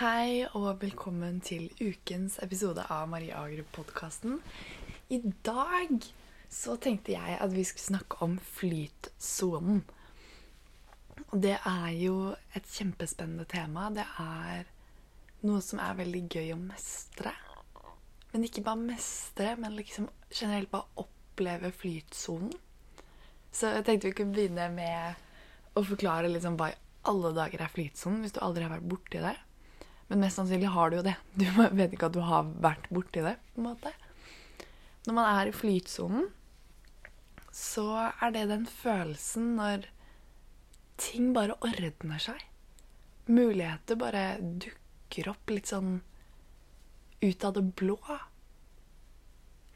Hei og velkommen til ukens episode av Marie Agrup-podkasten. I dag så tenkte jeg at vi skulle snakke om flytsonen. Og det er jo et kjempespennende tema. Det er noe som er veldig gøy å mestre. Men ikke bare mestre, men liksom generelt bare oppleve flytsonen. Så jeg tenkte vi kunne begynne med å forklare liksom hva i alle dager er flytsonen, hvis du aldri har vært borti det. Men mest sannsynlig har du jo det. Du vet ikke at du har vært borti det. på en måte. Når man er i flytsonen, så er det den følelsen når ting bare ordner seg. Muligheter bare dukker opp litt sånn ut av det blå.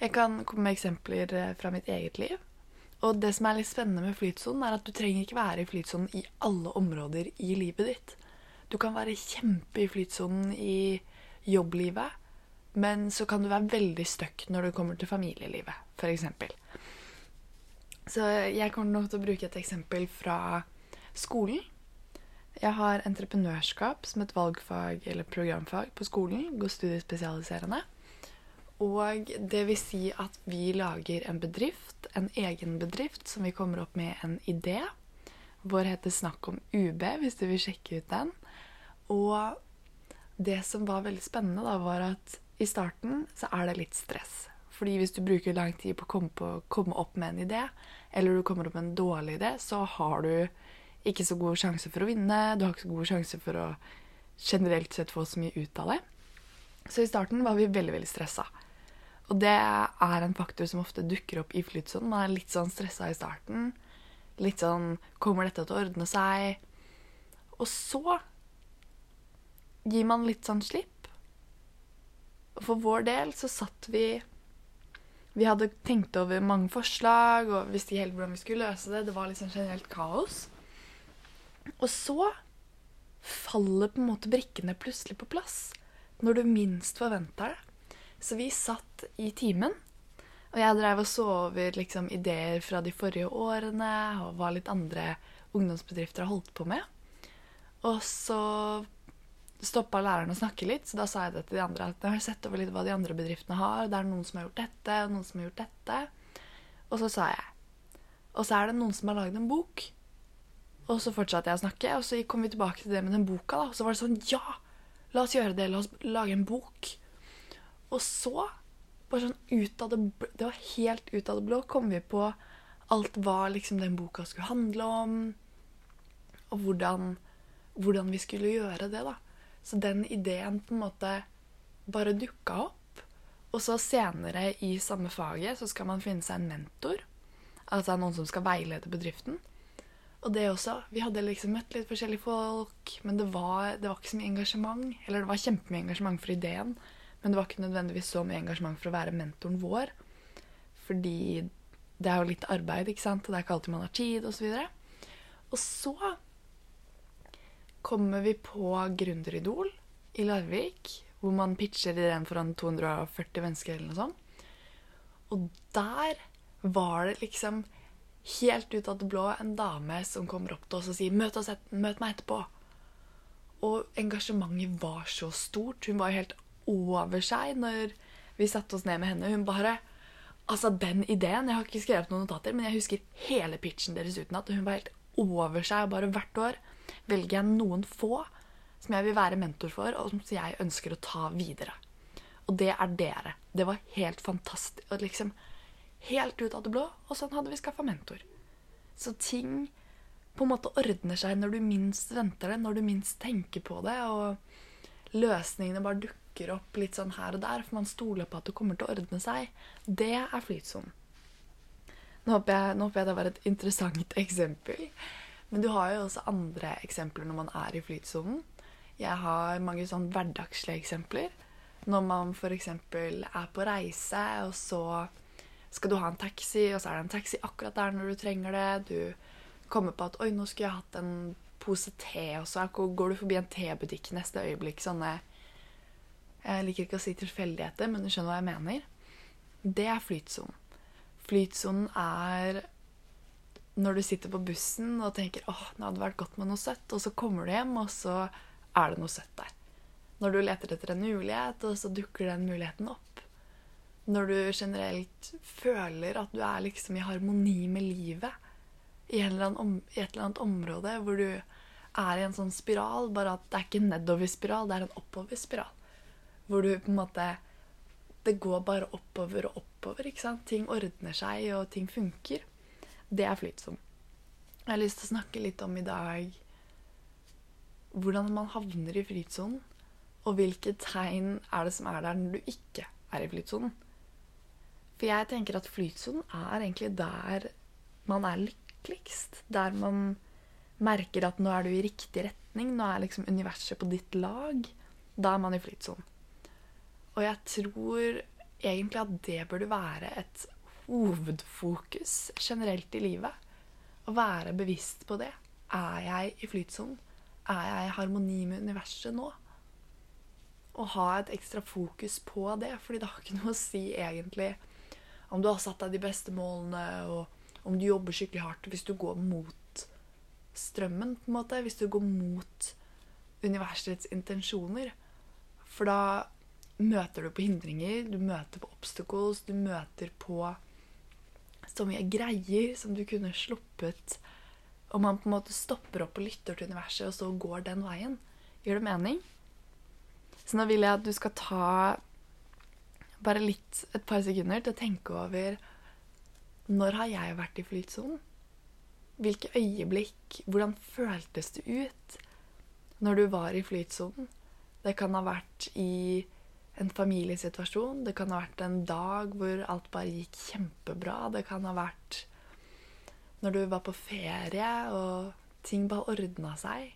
Jeg kan komme med eksempler eh, fra mitt eget liv. Og det som er litt spennende med flytsonen, er at du trenger ikke være i flytsonen i alle områder i livet ditt. Du kan være kjempe i flytsonen i jobblivet, men så kan du være veldig stuck når du kommer til familielivet, f.eks. Så jeg kommer nok til å bruke et eksempel fra skolen. Jeg har entreprenørskap som et valgfag eller programfag på skolen. Går studiespesialiserende. Og det vil si at vi lager en bedrift, en egen bedrift, som vi kommer opp med en idé. Vår heter Snakk om UB, hvis du vil sjekke ut den. Og det som var veldig spennende, da, var at i starten så er det litt stress. Fordi hvis du bruker lang tid på å komme, på, komme opp med en idé, eller du kommer opp med en dårlig idé, så har du ikke så god sjanse for å vinne. Du har ikke så god sjanse for å generelt sett få så mye ut av det. Så i starten var vi veldig, veldig stressa. Og det er en faktor som ofte dukker opp i flytsonen. Man er litt sånn stressa i starten. Litt sånn Kommer dette til å ordne seg? Og så gir man litt sånn slipp. For vår del så satt vi Vi hadde tenkt over mange forslag og visste ikke helt hvordan vi skulle løse det. Det var liksom generelt kaos. Og så faller på en måte brikkene plutselig på plass når du minst forventer det. Så vi satt i timen, og jeg drev og så over liksom, ideer fra de forrige årene og hva litt andre ungdomsbedrifter har holdt på med. Og så stoppa læreren å snakke litt, så da sa jeg det til de andre. at jeg har sett over litt hva de andre bedriftene har. Det er noen som har gjort dette, og noen som har gjort dette. Og så sa jeg Og så er det noen som har lagd en bok. Og så fortsatte jeg å snakke, og så kom vi tilbake til det med den boka. da. Og så var det sånn Ja! La oss gjøre det. La oss lage en bok. Og så, bare sånn ut av det Det var helt ut av det blå, kom vi på alt hva liksom den boka skulle handle om, og hvordan, hvordan vi skulle gjøre det, da. Så den ideen på en måte bare dukka opp. Og så senere i samme faget så skal man finne seg en mentor. Altså noen som skal veilede bedriften. Og det også. Vi hadde liksom møtt litt forskjellige folk, men det var, det var ikke så mye engasjement. Eller det var kjempemye engasjement for ideen, men det var ikke nødvendigvis så mye engasjement for å være mentoren vår. Fordi det er jo litt arbeid, ikke sant, og det er ikke alltid man har tid, osv. Og, så og så kommer vi på Gründeridol i Larvik, hvor man pitcher ideen foran 240 mennesker eller noe sånt. Og der var det liksom helt ut av det blå en dame som kommer opp til oss og sier møt, oss et, 'Møt meg etterpå'. Og engasjementet var så stort. Hun var helt over seg når vi satte oss ned med henne. Hun bare Altså, den ideen Jeg har ikke skrevet noen notater, men jeg husker hele pitchen deres utenat. Og hun var helt over seg. Og bare hvert år velger jeg noen få som jeg vil være mentor for, og som jeg ønsker å ta videre. Og det er dere. Det var helt fantastisk. Og liksom Helt ut av det blå. Og sånn hadde vi skaffa mentor. Så ting på en måte ordner seg når du minst venter det, når du minst tenker på det. Og løsningene bare dukker opp litt sånn her og der, for man stoler på at det kommer til å ordne seg. Det er flytsonen. Nå håper jeg, nå håper jeg det var et interessant eksempel. Men du har jo også andre eksempler når man er i flytsonen. Jeg har mange sånn hverdagslige eksempler. Når man f.eks. er på reise, og så skal du ha en taxi, og så er det en taxi akkurat der når du trenger det. Du kommer på at 'oi, nå skulle jeg hatt en pose te', og så går du forbi en tebutikk neste øyeblikk. Sånne Jeg liker ikke å si tilfeldigheter, men du skjønner hva jeg mener. Det er flytsonen. Flytsonen er når du sitter på bussen og tenker åh, det hadde vært godt med noe søtt, og så kommer du hjem, og så er det noe søtt der. Når du leter etter en mulighet, og så dukker den muligheten opp. Når du generelt føler at du er liksom i harmoni med livet i, i et eller annet område hvor du er i en sånn spiral, bare at det er ikke en nedover-spiral, det er en oppover-spiral. Hvor du på en måte Det går bare oppover og oppover. ikke sant? Ting ordner seg, og ting funker. Det er flytsom. Jeg har lyst til å snakke litt om i dag hvordan man havner i flytsonen. Og hvilke tegn er det som er der når du ikke er i flytsonen. For jeg tenker at flytsonen er egentlig der man er lykkeligst. Der man merker at nå er du i riktig retning. Nå er liksom universet på ditt lag. Da er man i flytsonen. Og jeg tror egentlig at det burde være et hovedfokus generelt i livet. Å være bevisst på det. Er jeg i flytsonen? Er jeg i harmoni med universet nå? Å ha et ekstra fokus på det, fordi det har ikke noe å si egentlig om du har satt deg de beste målene, og om du jobber skikkelig hardt hvis du går mot strømmen, på en måte. Hvis du går mot universets intensjoner. For da møter du på hindringer, du møter på obstacles, du møter på så mye greier som du kunne sluppet om man på en måte stopper opp og lytter til universet, og så går den veien. Gjør det mening? Så nå vil jeg at du skal ta bare litt, et par sekunder til å tenke over Når har jeg vært i flytsonen? Hvilke øyeblikk? Hvordan føltes det ut når du var i flytsonen? Det kan ha vært i en familiesituasjon. Det kan ha vært en dag hvor alt bare gikk kjempebra. Det kan ha vært når du var på ferie og ting bare ordna seg.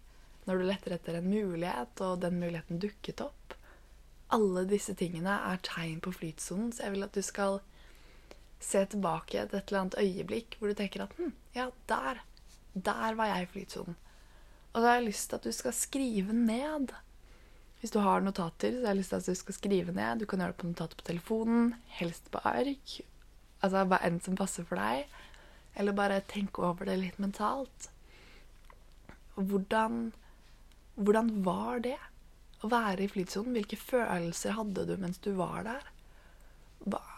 Når du letter etter en mulighet, og den muligheten dukket opp. Alle disse tingene er tegn på flytsonen, så jeg vil at du skal se tilbake til et eller annet øyeblikk hvor du tenker at hm, ja, der. Der var jeg i flytsonen. Og da har jeg lyst til at du skal skrive ned hvis du har notater, så har jeg lyst til at du skal skrive ned. Du kan gjøre det på notater på telefonen, helst på ark. Altså hva enn som passer for deg. Eller bare tenke over det litt mentalt. Hvordan, hvordan var det å være i flytsonen? Hvilke følelser hadde du mens du var der?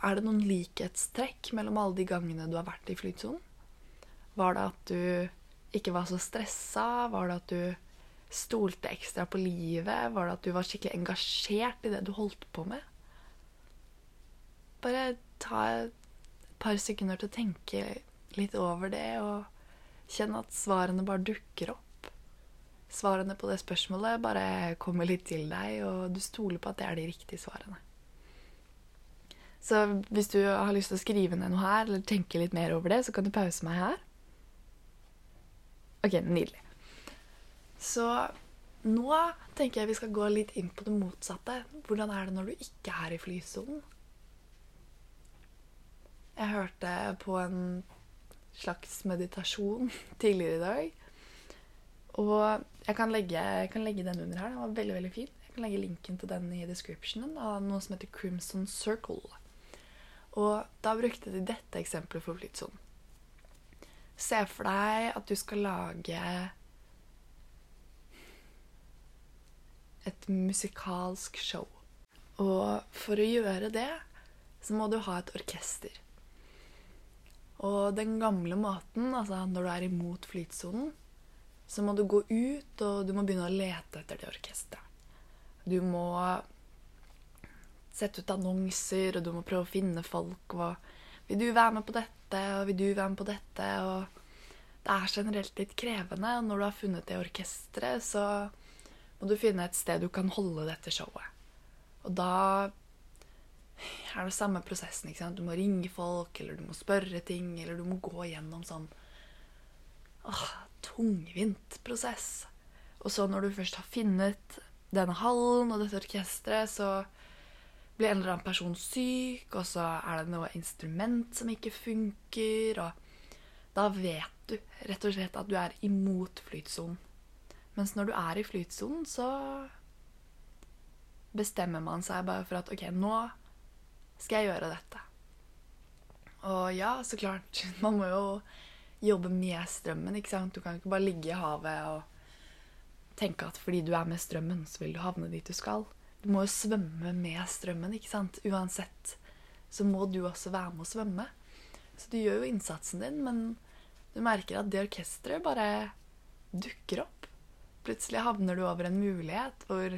Er det noen likhetstrekk mellom alle de gangene du har vært i flytsonen? Var det at du ikke var så stressa? Var det at du stolte ekstra på livet? Var det at du var skikkelig engasjert i det du holdt på med? Bare ta et par sekunder til å tenke litt over det, og kjenne at svarene bare dukker opp. Svarene på det spørsmålet bare kommer litt til deg, og du stoler på at det er de riktige svarene. Så hvis du har lyst til å skrive ned noe her, eller tenke litt mer over det, så kan du pause meg her. Ok, nydelig. Så nå tenker jeg vi skal gå litt inn på det motsatte. Hvordan er det når du ikke er i flysonen? Jeg hørte på en slags meditasjon tidligere i dag. Og jeg kan legge, jeg kan legge den under her. Den var veldig veldig fin. Jeg kan legge linken til den i descriptionen av noe som heter Crimson Circle. Og da brukte de dette eksempelet for flytsonen. Se for deg at du skal lage et musikalsk show. Og for å gjøre det, så må du ha et orkester. Og den gamle måten, altså når du er imot flytsonen, så må du gå ut og du må begynne å lete etter det orkesteret. Du må sette ut annonser, og du må prøve å finne folk. Og 'Vil du være med på dette?' og 'Vil du være med på dette?' Og det er generelt litt krevende. Og når du har funnet det orkesteret, så må du finne et sted du kan holde dette showet. Og da er det samme prosessen. ikke sant? Du må ringe folk, eller du må spørre ting, eller du må gå gjennom sånn åh, tungvint prosess. Og så når du først har funnet denne hallen og dette orkesteret, så blir en eller annen person syk, og så er det noe instrument som ikke funker, og da vet du rett og slett at du er imot flytsonen. Mens når du er i flytsonen, så bestemmer man seg bare for at OK, nå skal jeg gjøre dette. Og ja, så klart, man må jo jobbe med strømmen, ikke sant. Du kan ikke bare ligge i havet og tenke at fordi du er med strømmen, så vil du havne dit du skal. Du må jo svømme med strømmen, ikke sant? Uansett så må du også være med å svømme. Så du gjør jo innsatsen din, men du merker at det orkesteret bare dukker opp. Plutselig havner du over en mulighet hvor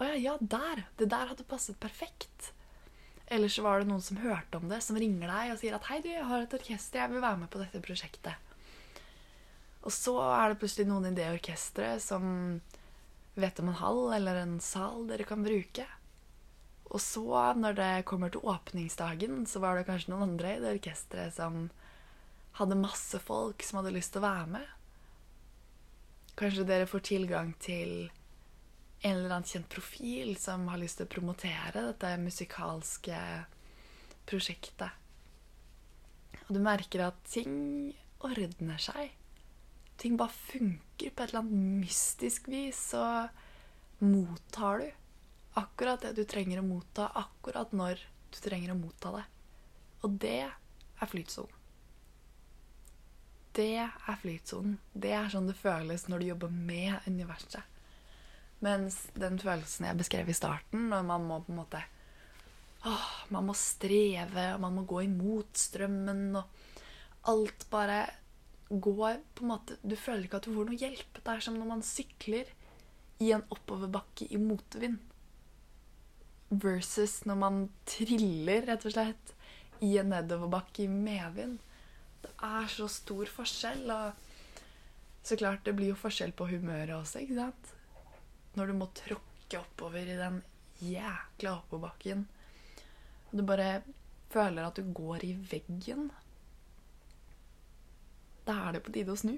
Å ja, ja, der! Det der hadde passet perfekt. Eller så var det noen som hørte om det, som ringer deg og sier at 'Hei, du, jeg har et orkester, jeg vil være med på dette prosjektet'. Og så er det plutselig noen i det orkesteret som vet om en hall eller en sal dere kan bruke. Og så, når det kommer til åpningsdagen, så var det kanskje noen andre i det orkesteret som hadde masse folk som hadde lyst til å være med. Kanskje dere får tilgang til en eller annen kjent profil som har lyst til å promotere dette musikalske prosjektet. Og du merker at ting ordner seg. Ting bare funker på et eller annet mystisk vis, så mottar du akkurat det du trenger å motta, akkurat når du trenger å motta det. Og det er flytsonen. Det er flytsonen. Det er sånn det føles når du jobber med universet. Mens den følelsen jeg beskrev i starten, når man må på en måte åh, Man må streve, og man må gå imot strømmen, og alt bare går på en måte Du føler ikke at du får noe hjelp. Det er som når man sykler i en oppoverbakke i motvind. Versus når man triller, rett og slett, i en nedoverbakke i medvind. Det er så stor forskjell. Og så klart, det blir jo forskjell på humøret også, ikke sant? når du må tråkke oppover i den jækla oppoverbakken. Og du bare føler at du går i veggen. Da er det på tide å snu.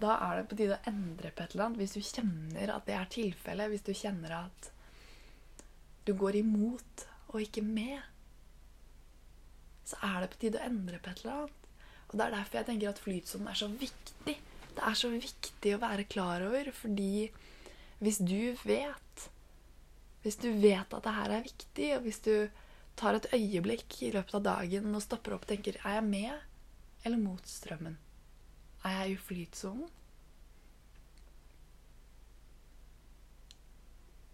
Da er det på tide å endre på et eller annet. Hvis du kjenner at det er tilfellet, hvis du kjenner at du går imot og ikke med, så er det på tide å endre på et eller annet. Og det er derfor jeg tenker at flytsonen er så viktig. Det er så viktig å være klar over, fordi hvis du vet Hvis du vet at det her er viktig, og hvis du tar et øyeblikk i løpet av dagen og stopper opp og tenker Er jeg med eller mot strømmen? Er jeg i flytsonen?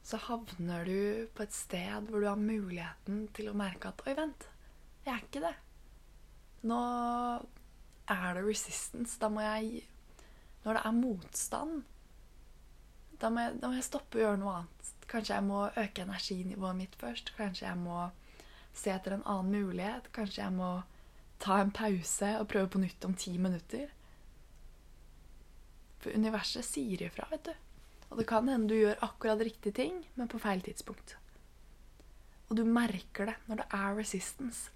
Så havner du på et sted hvor du har muligheten til å merke at Oi, vent. Jeg er ikke det. Nå er det resistance. Da må jeg Når det er motstand, da må, jeg, da må jeg stoppe å gjøre noe annet. Kanskje jeg må øke energinivået mitt først. Kanskje jeg må se etter en annen mulighet. Kanskje jeg må ta en pause og prøve på nytt om ti minutter. For universet sier ifra, vet du. Og det kan hende du gjør akkurat riktig ting, men på feil tidspunkt. Og du merker det når det er resistance.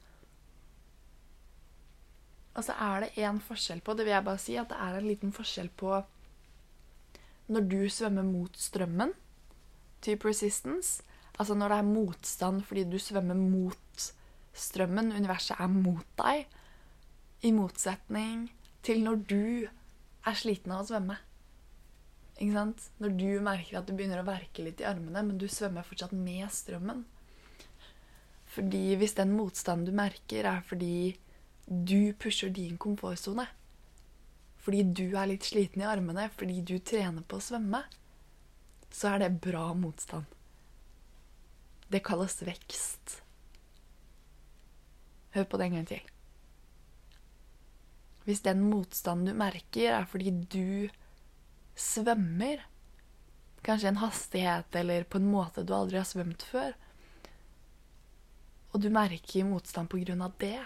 Og så er det én forskjell på det vil jeg bare si, at det er en liten forskjell på når du svømmer mot strømmen, type resistance, altså når det er motstand fordi du svømmer mot strømmen, universet er mot deg, i motsetning til når du er sliten av å svømme. Ikke sant? Når du merker at du begynner å verke litt i armene, men du svømmer fortsatt med strømmen. Fordi hvis den motstanden du merker, er fordi du pusher din komfortsone, fordi du er litt sliten i armene fordi du trener på å svømme, så er det bra motstand. Det kalles vekst. Hør på det en gang til. Hvis den motstanden du merker, er fordi du svømmer, kanskje en hastighet eller på en måte du aldri har svømt før, og du merker motstand på grunn av det,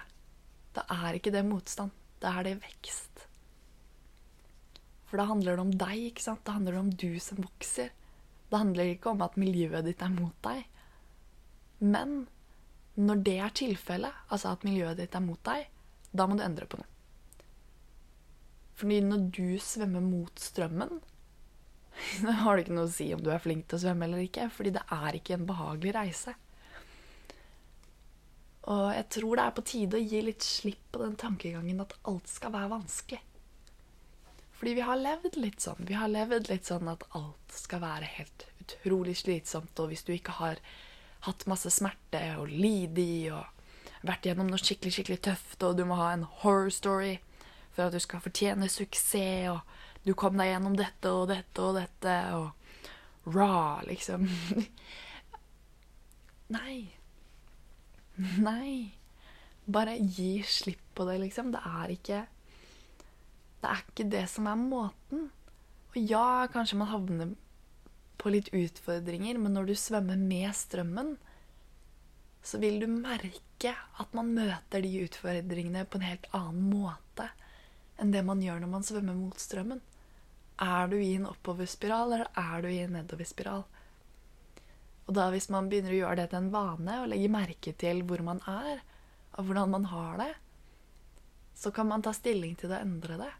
da er ikke det motstand. Da er det vekst. For da handler det om deg. ikke sant? Da handler det om du som vokser. Det handler ikke om at miljøet ditt er mot deg. Men når det er tilfellet, altså at miljøet ditt er mot deg, da må du endre på noe. Fordi når du svømmer mot strømmen, da har det ikke noe å si om du er flink til å svømme eller ikke, fordi det er ikke en behagelig reise. Og jeg tror det er på tide å gi litt slipp på den tankegangen at alt skal være vanskelig. Fordi vi har levd litt sånn. Vi har levd litt sånn at alt skal være helt utrolig slitsomt, og hvis du ikke har hatt masse smerte og lidd i og vært gjennom noe skikkelig, skikkelig tøft, og du må ha en horror story for at du skal fortjene suksess, og Du kom deg gjennom dette og dette og dette, og raw, liksom. Nei. Nei. Bare gi slipp på det, liksom. Det er ikke Det er ikke det som er måten. Og ja, kanskje man havner på litt utfordringer, men når du svømmer med strømmen, så vil du merke at man møter de utfordringene på en helt annen måte enn det man gjør når man svømmer mot strømmen. Er du i en oppoverspiral, eller er du i en nedoverspiral? Og da hvis man begynner å gjøre det til en vane og legge merke til hvor man er, og hvordan man har det, så kan man ta stilling til det og endre det.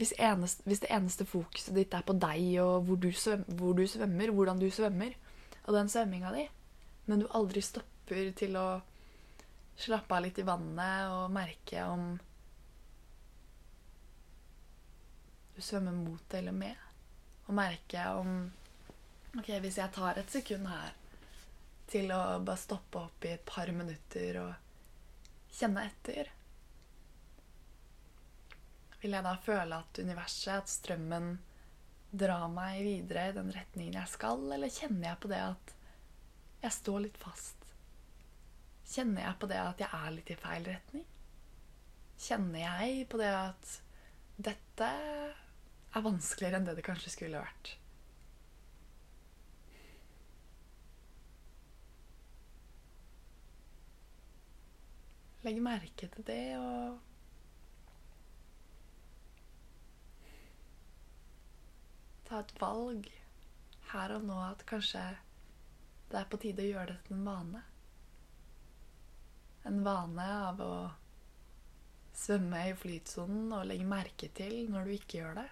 Hvis, eneste, hvis det eneste fokuset ditt er på deg og hvor du, svømmer, hvor du svømmer, hvordan du svømmer, og den svømminga di, men du aldri stopper til å slappe av litt i vannet og merke om du svømmer mot eller med. Og merke om Ok, hvis jeg tar et sekund her til å bare stoppe opp i et par minutter og kjenne etter Vil jeg da føle at universet, at strømmen, drar meg videre i den retningen jeg skal, eller kjenner jeg på det at jeg står litt fast? Kjenner jeg på det at jeg er litt i feil retning? Kjenner jeg på det at dette er vanskeligere enn det det kanskje skulle vært? Legg merke til det og Ta et valg her og nå at kanskje det er på tide å gjøre det til en vane. En vane av å svømme i flytsonen og legge merke til når du ikke gjør det.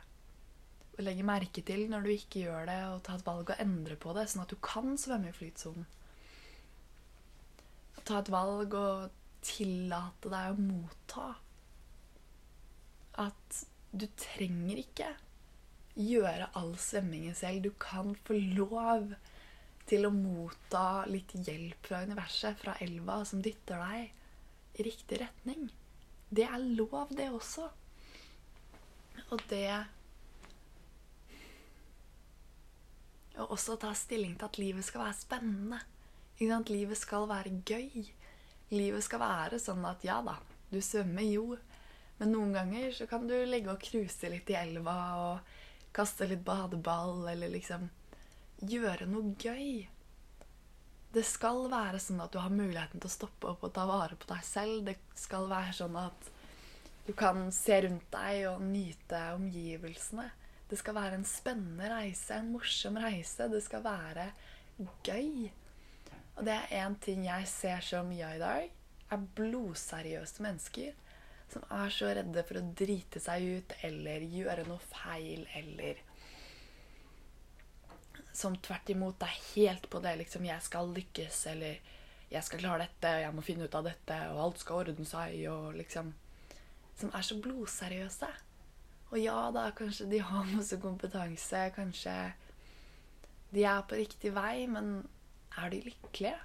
Og legge merke til når du ikke gjør det, og ta et valg og endre på det, sånn at du kan svømme i flytsonen. Og ta et valg og tillate deg å motta. At du trenger ikke gjøre all svømmingen selv. Du kan få lov til å motta litt hjelp fra universet, fra elva, som dytter deg i riktig retning. Det er lov, det også. Og det Og også ta stilling til at livet skal være spennende. Livet skal være gøy. Livet skal være sånn at ja da, du svømmer jo, men noen ganger så kan du ligge og cruise litt i elva og kaste litt badeball eller liksom gjøre noe gøy. Det skal være sånn at du har muligheten til å stoppe opp og ta vare på deg selv. Det skal være sånn at du kan se rundt deg og nyte omgivelsene. Det skal være en spennende reise, en morsom reise. Det skal være gøy. Og det er én ting jeg ser så mye av i dag, er blodseriøse mennesker som er så redde for å drite seg ut eller gjøre noe feil eller som tvert imot er helt på det liksom 'jeg skal lykkes', eller 'jeg skal klare dette', og 'jeg må finne ut av dette', og 'alt skal ordne seg', og liksom Som er så blodseriøse. Og ja da, kanskje de har masse kompetanse, kanskje de er på riktig vei, men er de lykkelige?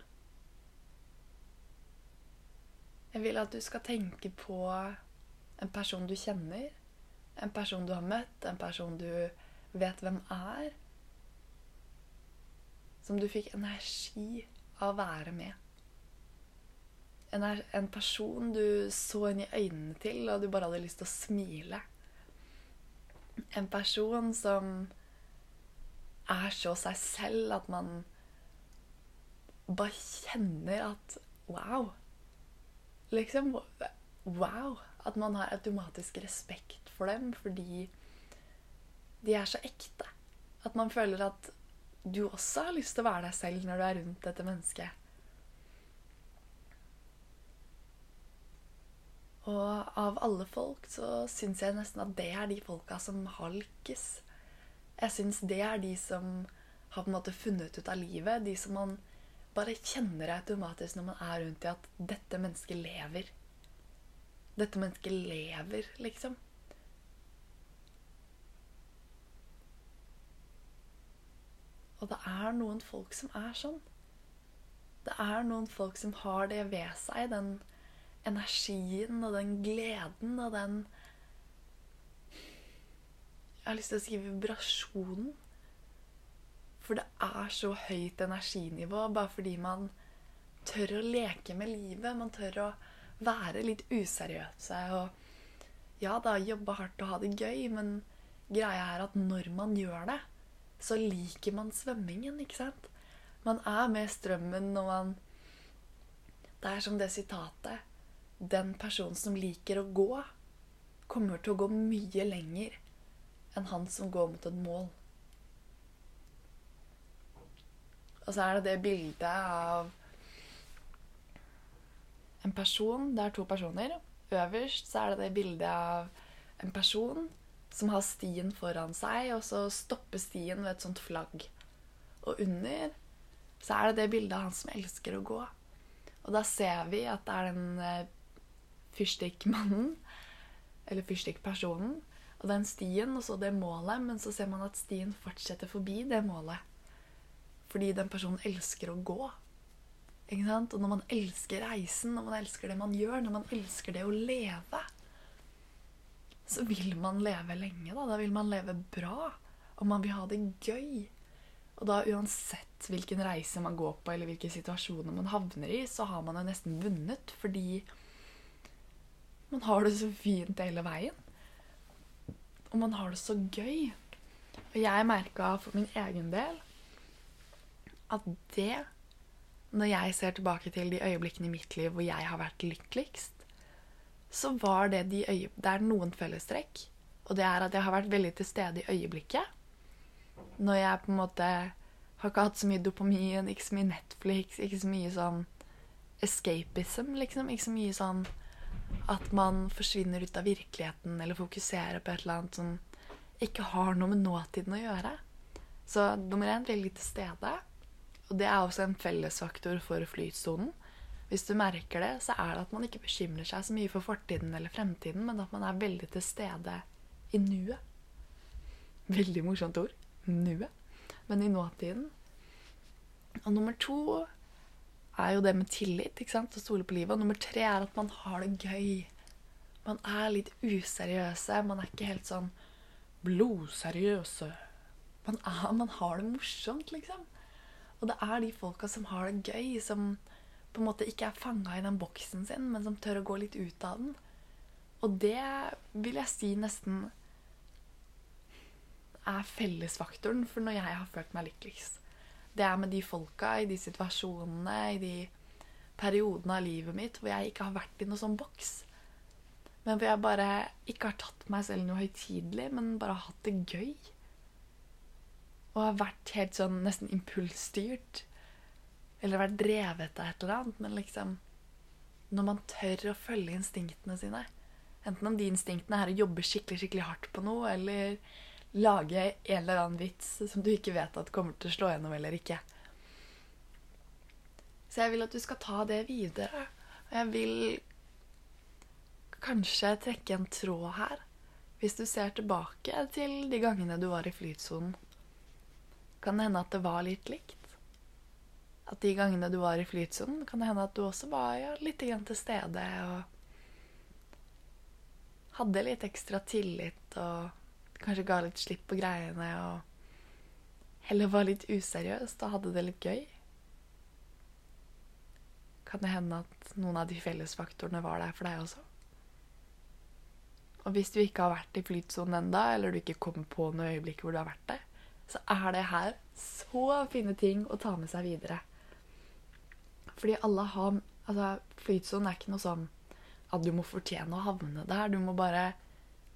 Jeg vil at du skal tenke på en person du kjenner, en person du har møtt, en person du vet hvem er, som du fikk energi av å være med. En, en, person du så inn i øynene til, og du bare hadde lyst til å smile. En person som er så seg selv at man bare kjenner at Wow! Liksom Wow! At man har automatisk respekt for dem fordi de er så ekte. At man føler at du også har lyst til å være deg selv når du er rundt dette mennesket. Og av alle folk så syns jeg nesten at det er de folka som har lykkes. Jeg syns det er de som har på en måte funnet ut av livet. De som man bare kjenner automatisk når man er rundt i at dette mennesket lever. Dette mennesket lever, liksom. Og det er noen folk som er sånn. Det er noen folk som har det ved seg, den energien og den gleden og den Jeg har lyst til å si vibrasjonen. For det er så høyt energinivå bare fordi man tør å leke med livet. Man tør å være litt useriøse og ja da, jobbe hardt og ha det gøy, men greia er at når man gjør det, så liker man svømmingen, ikke sant? Man er med strømmen når man Det er som det sitatet Den personen som liker å gå, kommer til å gå mye lenger enn han som går mot et mål. Og så er det det bildet av en person. Det er to personer. Øverst så er det det bildet av en person som har stien foran seg, og så stopper stien ved et sånt flagg. Og under så er det det bildet av han som elsker å gå. Og da ser vi at det er den eh, fyrstikkmannen, eller fyrstikkpersonen, og den stien, og så det målet, men så ser man at stien fortsetter forbi det målet. Fordi den personen elsker å gå. Ikke sant? Og når man elsker reisen, når man elsker det man gjør, når man elsker det å leve, så vil man leve lenge. Da, da vil man leve bra. Og man vil ha det gøy. Og da uansett hvilken reise man går på, eller hvilke situasjoner man havner i, så har man jo nesten vunnet fordi man har det så fint hele veien. Og man har det så gøy. Og jeg merka for min egen del at det Når jeg ser tilbake til de øyeblikkene i mitt liv hvor jeg har vært lykkeligst, så var det de øye... Det er noen fellestrekk. Og det er at jeg har vært veldig til stede i øyeblikket. Når jeg på en måte har ikke hatt så mye dopamin, ikke så mye Netflix, ikke så mye sånn escapism, liksom. Ikke så mye sånn at man forsvinner ut av virkeligheten eller fokuserer på et eller annet som ikke har noe med nåtiden å gjøre. Så nummer én veldig til stede. Og det er også en fellesfaktor for flytsonen. Hvis du merker det, så er det at man ikke bekymrer seg så mye for fortiden eller fremtiden, men at man er veldig til stede i nuet. Veldig morsomt ord. Nuet. Men i nåtiden. Og nummer to er jo det med tillit ikke sant? å stole på livet. Og nummer tre er at man har det gøy. Man er litt useriøse. Man er ikke helt sånn blodseriøse. Man, er, man har det morsomt, liksom. Og det er de folka som har det gøy, som på en måte ikke er fanga i den boksen sin, men som tør å gå litt ut av den. Og det vil jeg si nesten er fellesfaktoren for når jeg har følt meg lykkeligst. Det er med de folka, i de situasjonene, i de periodene av livet mitt hvor jeg ikke har vært i noen sånn boks. Men hvor jeg bare ikke har tatt meg selv noe høytidelig, men bare har hatt det gøy. Og har vært helt sånn nesten impulsstyrt eller vært drevet av et eller annet, men liksom Når man tør å følge instinktene sine, enten om de instinktene er å jobbe skikkelig, skikkelig hardt på noe, eller lage en eller annen vits som du ikke vet at kommer til å slå gjennom eller ikke. Så jeg vil at du skal ta det videre. Og jeg vil kanskje trekke en tråd her. Hvis du ser tilbake til de gangene du var i flytsonen, kan det hende at det var litt likt at de gangene du var i flytsonen, kan det hende at du også var ja, litt til stede og hadde litt ekstra tillit og kanskje ga litt slipp på greiene og heller var litt useriøst og hadde det litt gøy. Kan det hende at noen av de fellesfaktorene var der for deg også? Og hvis du ikke har vært i flytsonen enda, eller du ikke kommer på noe øyeblikk hvor du har vært der, så er det her så fine ting å ta med seg videre. Fordi alle har Altså, flytsonen er ikke noe sånn at du må fortjene å havne der. Du må bare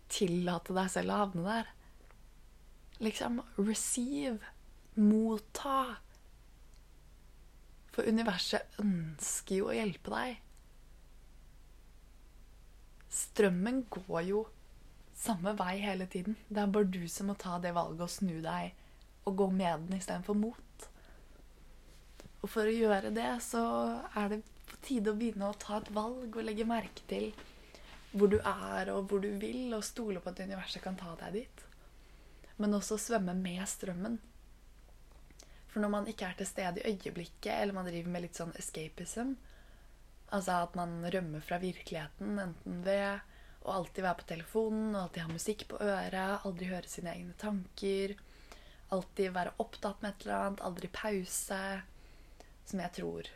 tillate deg selv å havne der. Liksom receive. Motta. For universet ønsker jo å hjelpe deg. Strømmen går jo samme vei hele tiden. Det er bare du som må ta det valget og snu deg og gå med den istedenfor mot. Og for å gjøre det, så er det på tide å begynne å ta et valg og legge merke til hvor du er og hvor du vil, og stole på at universet kan ta deg dit. Men også svømme med strømmen. For når man ikke er til stede i øyeblikket, eller man driver med litt sånn escapism, altså at man rømmer fra virkeligheten, enten ved å alltid være på telefonen, og alltid ha musikk på øret, aldri høre sine egne tanker. Alltid være opptatt med et eller annet, aldri pause. Som jeg tror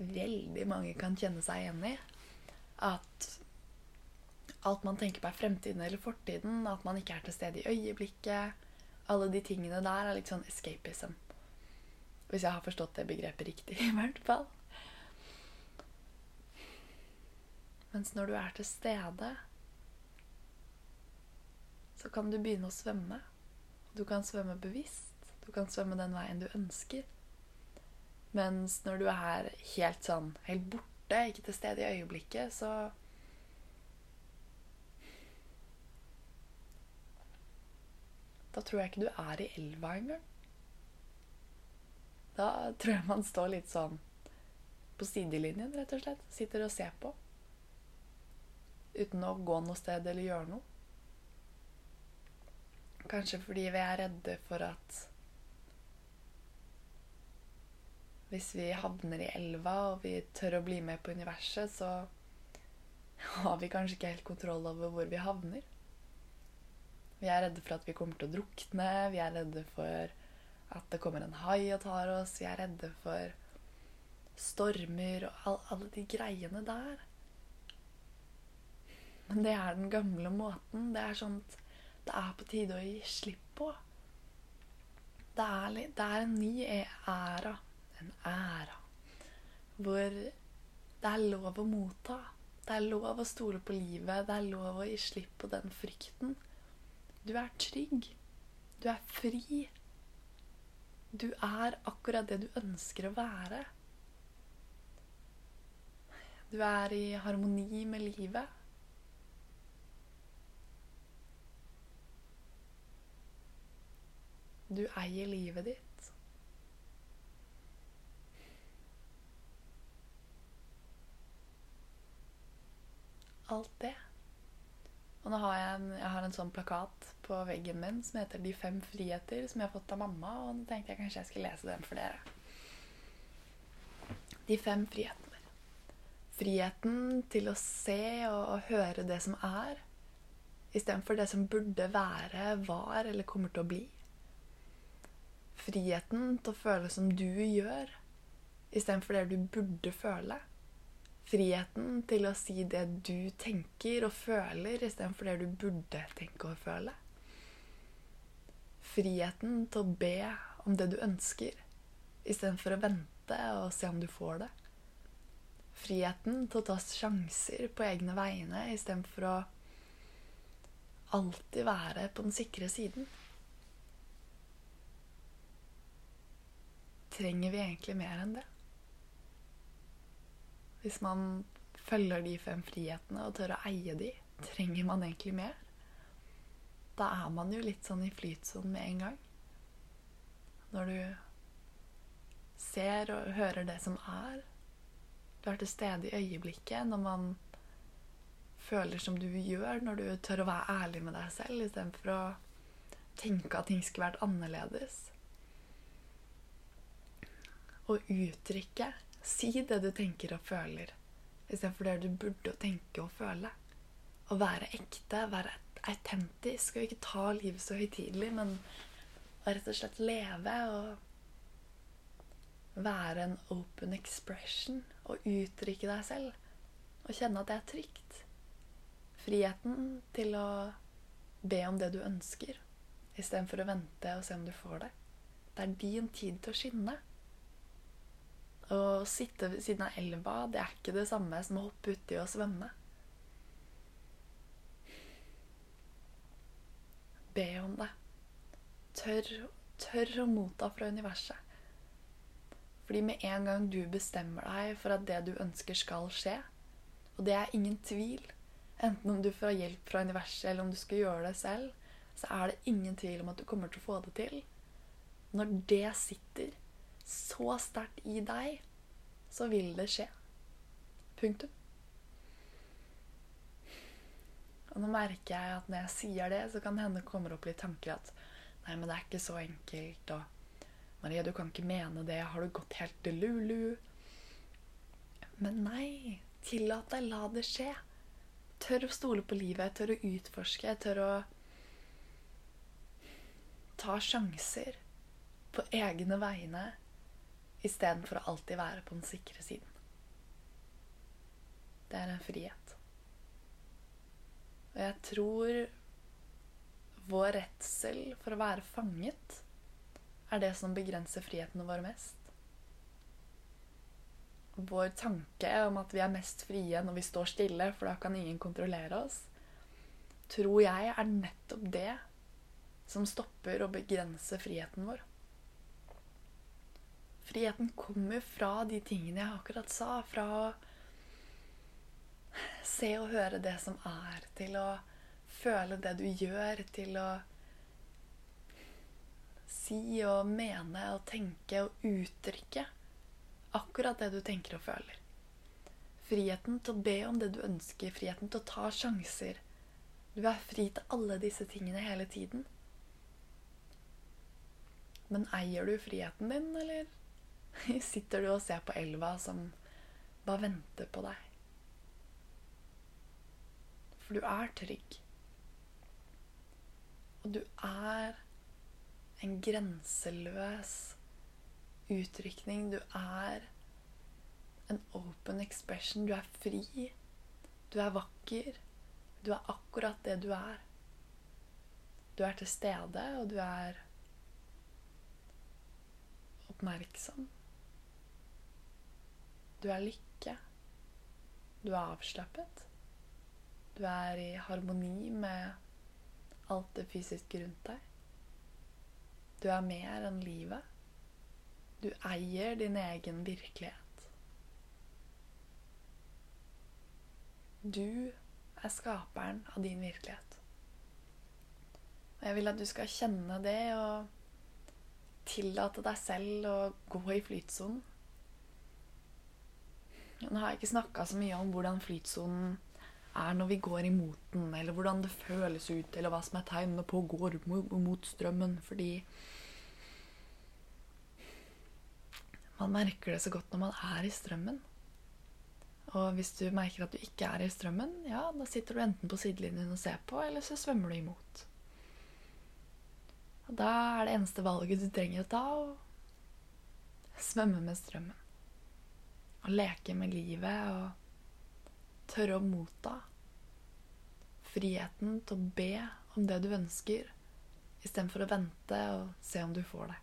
veldig mange kan kjenne seg igjen i. At alt man tenker på er fremtiden eller fortiden, at man ikke er til stede i øyeblikket. Alle de tingene der er litt sånn escapism. Hvis jeg har forstått det begrepet riktig, i hvert fall. Mens når du er til stede, så kan du begynne å svømme. Du kan svømme bevisst. Du kan svømme den veien du ønsker. Mens når du er helt sånn helt borte, ikke til stede i øyeblikket, så Da tror jeg ikke du er i elva engang. Da tror jeg man står litt sånn på sidelinjen, rett og slett. Sitter og ser på. Uten å gå noe sted eller gjøre noe. Kanskje fordi vi er redde for at hvis vi havner i elva og vi tør å bli med på universet, så har vi kanskje ikke helt kontroll over hvor vi havner. Vi er redde for at vi kommer til å drukne. Vi er redde for at det kommer en hai og tar oss. Vi er redde for stormer og all, alle de greiene der. Men det er den gamle måten. Det er at det er på tide å gi slipp på. Det er, det er en ny æra. En æra. Hvor det er lov å motta. Det er lov å stole på livet. Det er lov å gi slipp på den frykten. Du er trygg. Du er fri. Du er akkurat det du ønsker å være. Du er i harmoni med livet. Du eier livet ditt. Alt det. Og nå har jeg en, jeg har en sånn plakat på veggen min som heter 'De fem friheter', som jeg har fått av mamma. Og nå tenkte jeg kanskje jeg skulle lese den for dere. De fem frihetene. Friheten til å se og høre det som er, istedenfor det som burde være, var eller kommer til å bli. Friheten til å føle som du gjør, istedenfor det du burde føle. Friheten til å si det du tenker og føler, istedenfor det du burde tenke og føle. Friheten til å be om det du ønsker, istedenfor å vente og se om du får det. Friheten til å ta sjanser på egne vegne istedenfor å alltid være på den sikre siden. Trenger vi egentlig mer enn det? Hvis man følger de fem frihetene og tør å eie de, trenger man egentlig mer? Da er man jo litt sånn i flytsonen med en gang. Når du ser og hører det som er. Du er til stede i øyeblikket når man føler som du gjør, når du tør å være ærlig med deg selv istedenfor å tenke at ting skulle vært annerledes. Og uttrykke Si det du tenker og føler, istedenfor det du burde tenke og føle. Å være ekte, være autentisk og ikke ta livet så høytidelig, men å rett og slett leve og være en open expression og uttrykke deg selv. Og kjenne at det er trygt. Friheten til å be om det du ønsker, istedenfor å vente og se om du får det. Det er din tid til å skinne. Å sitte ved siden av elva, det er ikke det samme som å hoppe uti og svømme. Be om det. Tør, tør å motta fra universet. Fordi med en gang du bestemmer deg for at det du ønsker, skal skje, og det er ingen tvil, enten om du får hjelp fra universet eller om du skal gjøre det selv, så er det ingen tvil om at du kommer til å få det til. Når det sitter, så sterkt i deg, så vil det skje. Punktum. Og nå merker jeg at når jeg sier det, så kan det hende kommer opp litt tanker at Nei, men det er ikke så enkelt, og Maria, du kan ikke mene det. Har du gått helt til lulu? Men nei. Tillat deg. La det skje. tør å stole på livet, tør å utforske, tør å ta sjanser på egne vegne istedenfor å alltid være på den sikre siden. Det er en frihet. Og jeg tror vår redsel for å være fanget er det som begrenser friheten vår mest. Vår tanke om at vi er mest frie når vi står stille, for da kan ingen kontrollere oss, tror jeg er nettopp det som stopper og begrenser friheten vår. Friheten kommer fra de tingene jeg akkurat sa. Fra å se og høre det som er, til å føle det du gjør, til å si og mene og tenke og uttrykke akkurat det du tenker og føler. Friheten til å be om det du ønsker, friheten til å ta sjanser. Du er fri til alle disse tingene hele tiden. Men eier du friheten din, eller sitter du og ser på elva som bare venter på deg? For du er trygg. Og du er en grenseløs uttrykning. Du er en open expression. Du er fri. Du er vakker. Du er akkurat det du er. Du er til stede, og du er oppmerksom. Du er lykke. Du er avslappet. Du er i harmoni med alt det fysiske rundt deg. Du er mer enn livet. Du eier din egen virkelighet. Du er skaperen av din virkelighet. Og jeg vil at du skal kjenne det og tillate deg selv å gå i flytsonen. Nå har jeg ikke snakka så mye om hvordan flytsonen er når vi går imot den, eller hvordan det føles ut, eller hva som er tegnene på å gå mot strømmen, fordi Man merker det så godt når man er i strømmen. Og hvis du merker at du ikke er i strømmen, ja, da sitter du enten på sidelinjen og ser på, eller så svømmer du imot. Og da er det eneste valget du trenger å ta, å svømme med strømmen. Og leke med livet og tørre å motta. Friheten til å be om det du ønsker, istedenfor å vente og se om du får det.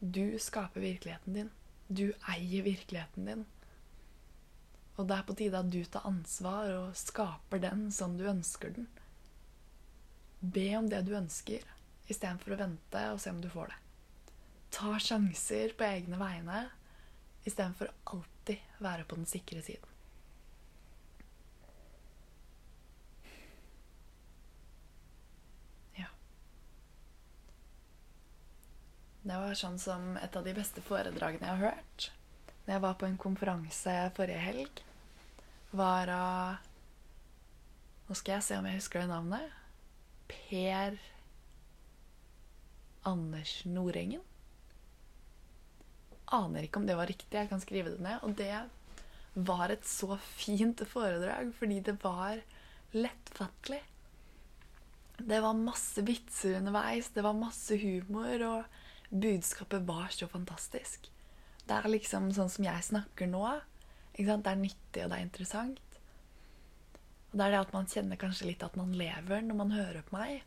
Du skaper virkeligheten din. Du eier virkeligheten din. Og det er på tide at du tar ansvar og skaper den som du ønsker den. Be om det du ønsker, istedenfor å vente og se om du får det. Ta sjanser på egne vegne istedenfor alltid være på den sikre siden. Ja. Det var sånn som et av de beste foredragene jeg har hørt. Når jeg var på en konferanse forrige helg, var av Nå skal jeg se om jeg husker det navnet. Per Anders Nordengen. Aner ikke om det var riktig. Jeg kan skrive det ned. Og det var et så fint foredrag fordi det var lettfattelig. Det var masse vitser underveis, det var masse humor, og budskapet var så fantastisk. Det er liksom sånn som jeg snakker nå. Det er nyttig, og det er interessant. Og det er det at man kjenner kanskje litt at man lever når man hører på meg.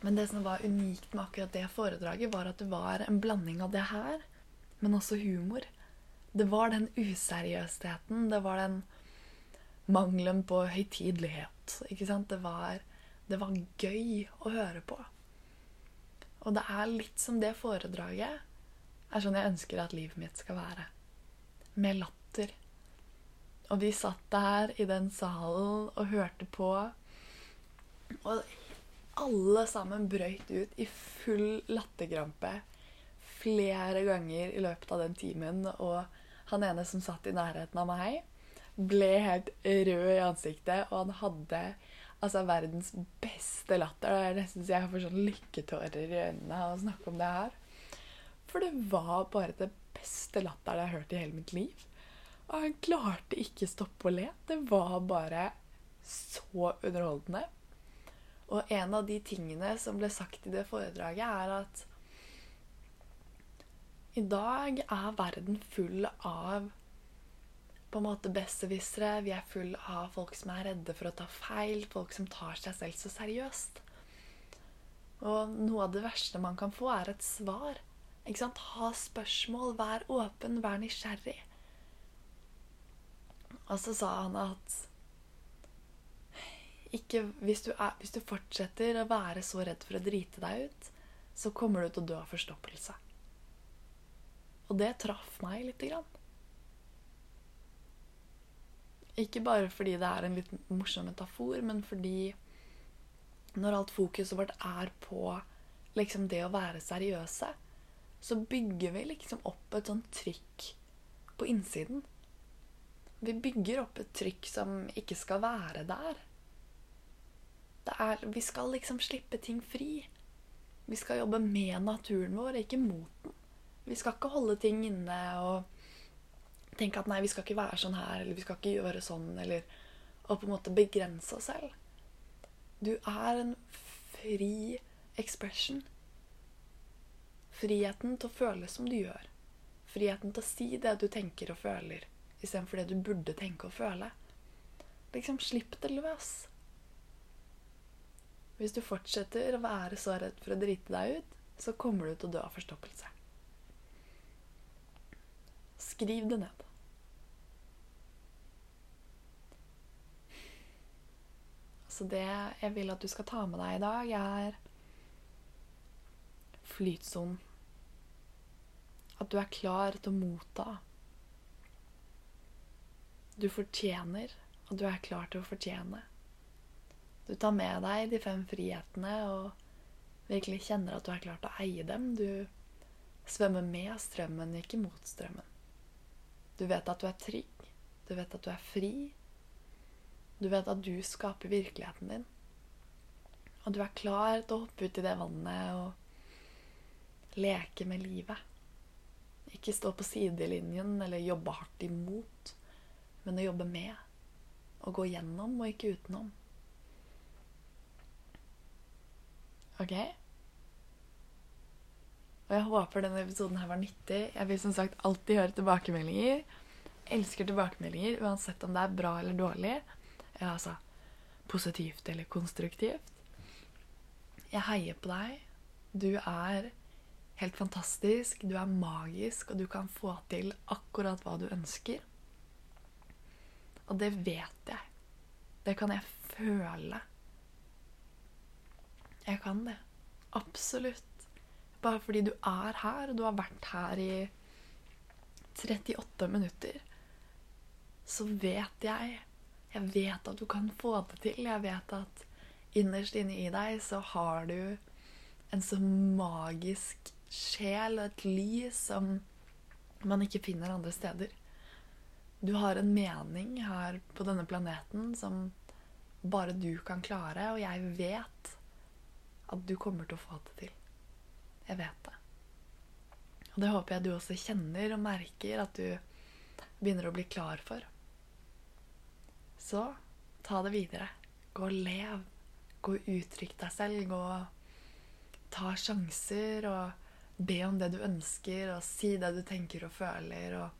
Men det som var unikt med akkurat det foredraget, var at det var en blanding av det her, men også humor. Det var den useriøsheten, det var den mangelen på høytidelighet. Ikke sant? Det var, det var gøy å høre på. Og det er litt som det foredraget er sånn jeg ønsker at livet mitt skal være. Med latter. Og vi satt der i den salen og hørte på. Og alle sammen brøyt ut i full latterkrampe flere ganger i løpet av den timen. Og han ene som satt i nærheten av meg, ble helt rød i ansiktet. Og han hadde altså verdens beste latter. Det er nesten så jeg får sånn lykketårer i øynene av å snakke om det her. For det var bare det beste latteren jeg har hørt i hele mitt liv. Og han klarte ikke stoppe å le. Det var bare så underholdende. Og en av de tingene som ble sagt i det foredraget, er at i dag er verden full av på en måte besserwissere. Vi er full av folk som er redde for å ta feil, folk som tar seg selv så seriøst. Og noe av det verste man kan få, er et svar. Ikke sant? Ha spørsmål, vær åpen, vær nysgjerrig. Og så sa han at ikke, hvis, du er, hvis du fortsetter å være så redd for å drite deg ut, så kommer du til å dø av forstoppelse. Og det traff meg lite grann. Ikke bare fordi det er en litt morsom metafor, men fordi når alt fokuset vårt er på liksom det å være seriøse, så bygger vi liksom opp et sånt trykk på innsiden. Vi bygger opp et trykk som ikke skal være der. Er, vi skal liksom slippe ting fri. Vi skal jobbe med naturen vår, ikke mot den. Vi skal ikke holde ting inne og tenke at nei, vi skal ikke være sånn her, eller vi skal ikke gjøre sånn, eller og på en måte begrense oss selv. Du er en fri expression. Friheten til å føle som du gjør. Friheten til å si det du tenker og føler istedenfor det du burde tenke og føle. Liksom, slipp det løs. Hvis du fortsetter å være så redd for å drite deg ut, så kommer du til å dø av forstoppelse. Skriv det ned. Så det jeg vil at du skal ta med deg i dag, er flytsonen. At du er klar til å motta du fortjener, og du er klar til å fortjene. Du tar med deg de fem frihetene og virkelig kjenner at du er klar til å eie dem. Du svømmer med strømmen, ikke mot strømmen. Du vet at du er trygg. Du vet at du er fri. Du vet at du skaper virkeligheten din. Og du er klar til å hoppe ut i det vannet og leke med livet. Ikke stå på sidelinjen eller jobbe hardt imot men å jobbe med. Å gå gjennom og ikke utenom. OK? Og jeg håper denne episoden her var nyttig. Jeg vil som sagt alltid høre tilbakemeldinger. Elsker tilbakemeldinger uansett om det er bra eller dårlig. Ja, altså positivt eller konstruktivt. Jeg heier på deg. Du er helt fantastisk, du er magisk, og du kan få til akkurat hva du ønsker. Og det vet jeg. Det kan jeg føle. Jeg kan det. Absolutt. Bare fordi du er her, og du har vært her i 38 minutter, så vet jeg Jeg vet at du kan få det til. Jeg vet at innerst inne i deg så har du en så magisk sjel og et lys som man ikke finner andre steder. Du har en mening her på denne planeten som bare du kan klare, og jeg vet at du kommer til å få det til. Jeg vet det. Og det håper jeg du også kjenner og merker at du begynner å bli klar for. Så ta det videre. Gå og lev. Gå og uttrykk deg selv. Gå og ta sjanser og be om det du ønsker, og si det du tenker og føler. og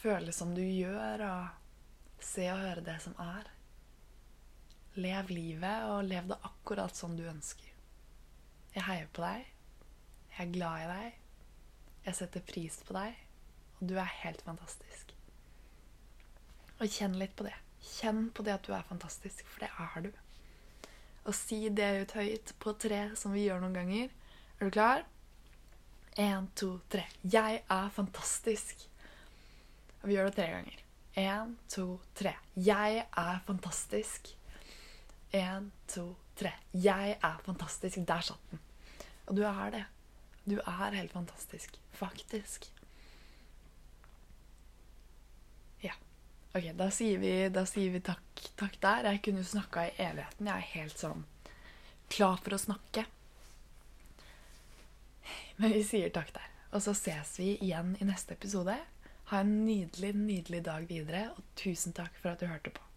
føle som du gjør, og se og høre det som er. Lev livet, og lev det akkurat som du ønsker. Jeg heier på deg. Jeg er glad i deg. Jeg setter pris på deg. Og du er helt fantastisk. Og kjenn litt på det. Kjenn på det at du er fantastisk, for det er du. Og si det ut høyt på tre, som vi gjør noen ganger. Er du klar? Én, to, tre. Jeg er fantastisk. Og vi gjør det tre ganger. Én, to, tre. Jeg er fantastisk. Én, to, tre. Jeg er fantastisk. Der satt den. Og du er det. Du er helt fantastisk. Faktisk. Ja. Ok, da sier vi, da sier vi takk, takk der. Jeg kunne snakka i evigheten. Jeg er helt sånn klar for å snakke. Men vi sier takk der. Og så ses vi igjen i neste episode. Ha en nydelig, nydelig dag videre, og tusen takk for at du hørte på.